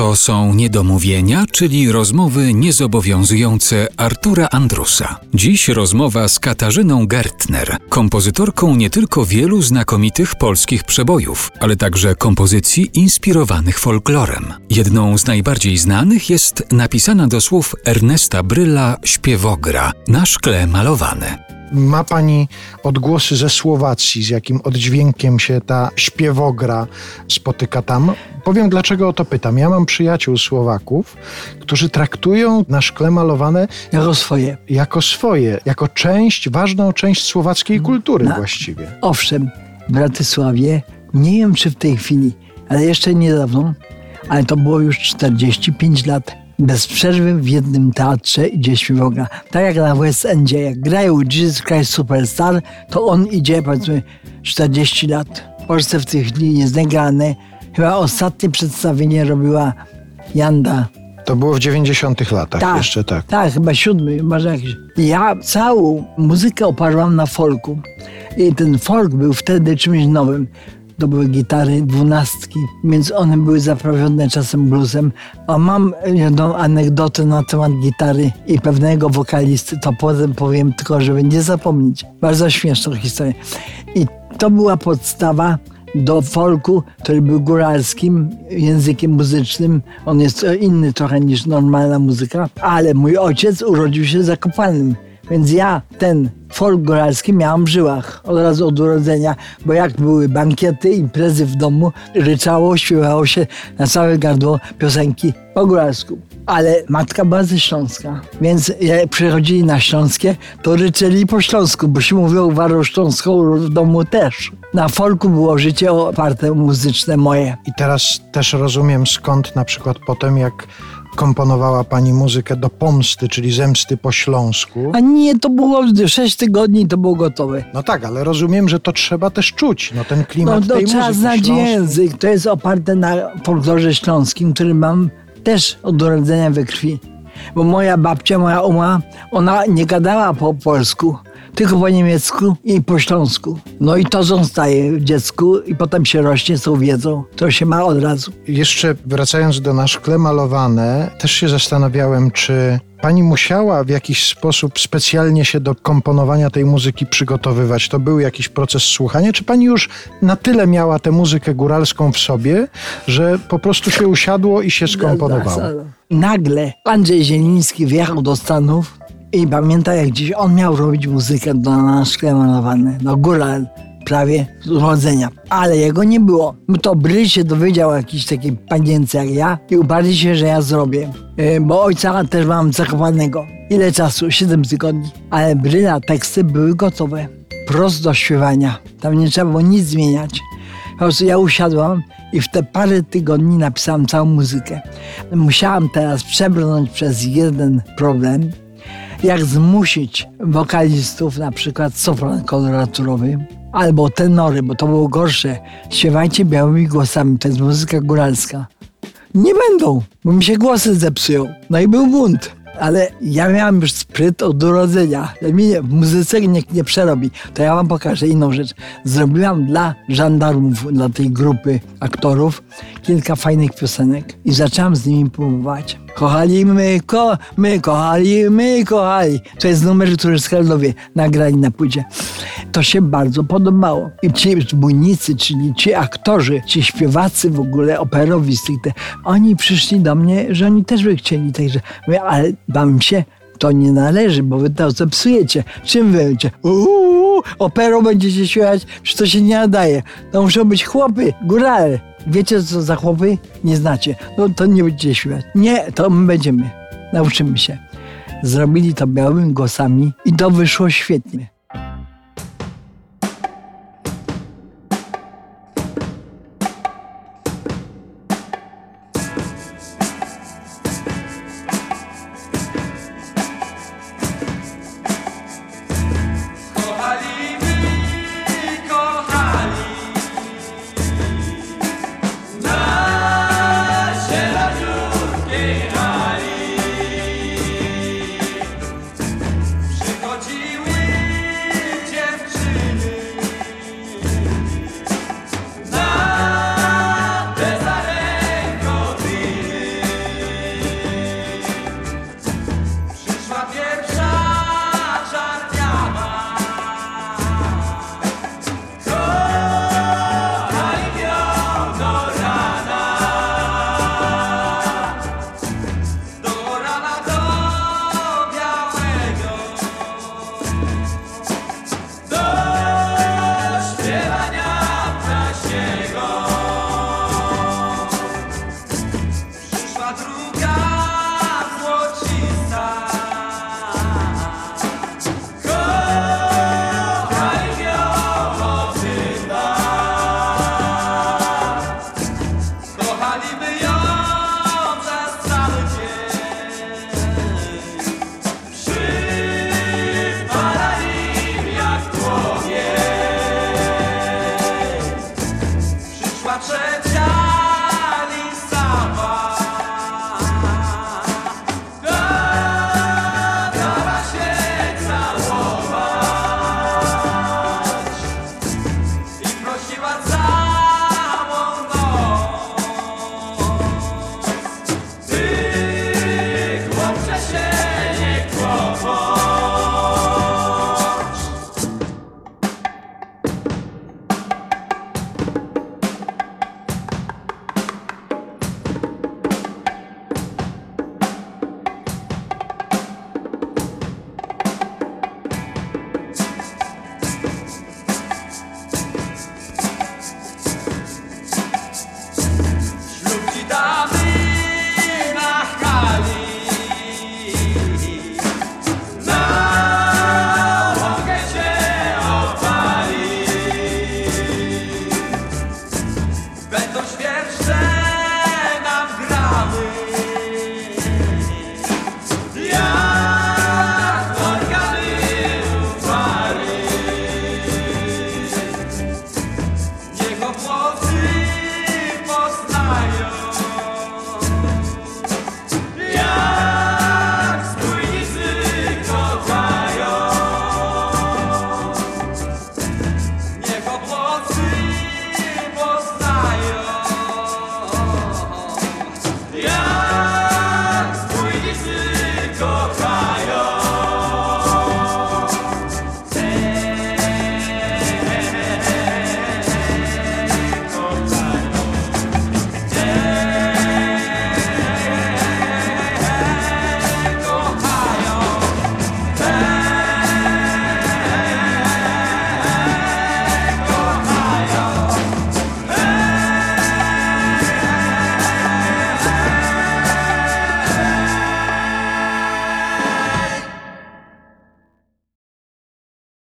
To są niedomówienia, czyli rozmowy niezobowiązujące Artura Andrusa. Dziś rozmowa z Katarzyną Gertner, kompozytorką nie tylko wielu znakomitych polskich przebojów, ale także kompozycji inspirowanych folklorem. Jedną z najbardziej znanych jest napisana do słów Ernesta Bryla Śpiewogra na szkle malowane. Ma pani odgłosy ze Słowacji, z jakim oddźwiękiem się ta śpiewogra spotyka tam? Powiem, dlaczego o to pytam. Ja mam przyjaciół Słowaków, którzy traktują na szkle malowane jako swoje. Jako swoje, jako część, ważną część słowackiej kultury na, właściwie. Owszem, w Bratysławie, nie wiem czy w tej chwili, ale jeszcze niedawno, ale to było już 45 lat bez przerwy w jednym teatrze idzie śpiewoga. Tak jak na West Endzie, jak grają Jesus Christ Superstar, to on idzie powiedzmy 40 lat. W Polsce w tej chwili jest negrane. Chyba ostatnie przedstawienie robiła Janda. To było w 90 latach tak, jeszcze, tak. Tak, chyba siódmy, może jakiś. Ja całą muzykę oparłam na folku. I ten folk był wtedy czymś nowym to były gitary dwunastki, więc one były zaprawione czasem bluesem. A mam jedną anegdotę na temat gitary i pewnego wokalisty, to potem powiem tylko, żeby nie zapomnieć. Bardzo śmieszną historię. I to była podstawa do folku, który był góralskim językiem muzycznym. On jest inny trochę niż normalna muzyka, ale mój ojciec urodził się zakopanym. Więc ja ten folk góralski miałam w żyłach od razu od urodzenia, bo jak były bankiety, imprezy w domu, ryczało, śpiewało się na całe gardło piosenki po góralsku. Ale matka była ze Śląska, więc jak przychodzili na Śląskie, to ryczeli po śląsku, bo się mówiło warą śląską w domu też. Na folku było życie oparte muzyczne moje. I teraz też rozumiem skąd na przykład potem jak komponowała pani muzykę do pomsty, czyli zemsty po śląsku. A nie, to było sześć tygodni to było gotowe. No tak, ale rozumiem, że to trzeba też czuć, no ten klimat no, tej trzeba muzyki znać język. To jest oparte na folklorze śląskim, który mam też od urodzenia we krwi. Bo moja babcia, moja uma, ona nie gadała po polsku, tylko po niemiecku i po śląsku. No i to zostaje w dziecku i potem się rośnie z tą wiedzą. To się ma od razu. Jeszcze wracając do na szkle malowane, też się zastanawiałem, czy Pani musiała w jakiś sposób specjalnie się do komponowania tej muzyki przygotowywać? To był jakiś proces słuchania? Czy pani już na tyle miała tę muzykę góralską w sobie, że po prostu się usiadło i się skomponowało? Nagle Andrzej Zieliński wjechał do Stanów i pamiętam jak dziś on miał robić muzykę do na szkle malowane, no góral prawie z urodzenia. Ale jego nie było. To Bry się dowiedział jakiś takiej panience jak ja i uparli się, że ja zrobię. E, bo ojca też mam zakopanego. Ile czasu? Siedem tygodni. Ale Bry na teksty były gotowe. Prosto do śpiewania. Tam nie trzeba było nic zmieniać. Po prostu ja usiadłam i w te parę tygodni napisałam całą muzykę. Musiałam teraz przebrnąć przez jeden problem, jak zmusić wokalistów, na przykład sopran koloraturowy, albo tenory, bo to było gorsze. Śpiewajcie białymi głosami, to jest muzyka góralska. Nie będą, bo mi się głosy zepsują. No i był bunt ale ja miałam już spryt od urodzenia. Mnie w muzyce nikt nie przerobi. To ja wam pokażę inną rzecz. Zrobiłam dla żandarmów, dla tej grupy aktorów kilka fajnych piosenek i zaczęłam z nimi próbować. Kochali my, ko, my kochali, my kochali. To jest numer, który Skaldowie nagrali na płycie. To się bardzo podobało. I ci bójnicy, czyli ci aktorzy, ci śpiewacy w ogóle operowisty, oni przyszli do mnie, że oni też by chcieli. Także mówię, ale wam się to nie należy, bo wy to zepsujecie. Czym wy będziecie? Uuu, operą będziecie śpiewać, że to się nie nadaje. To muszą być chłopy, górale. Wiecie co za chłopy? Nie znacie. No to nie będziecie śpiewać. Nie, to my będziemy. Nauczymy się. Zrobili to białymi głosami i to wyszło świetnie.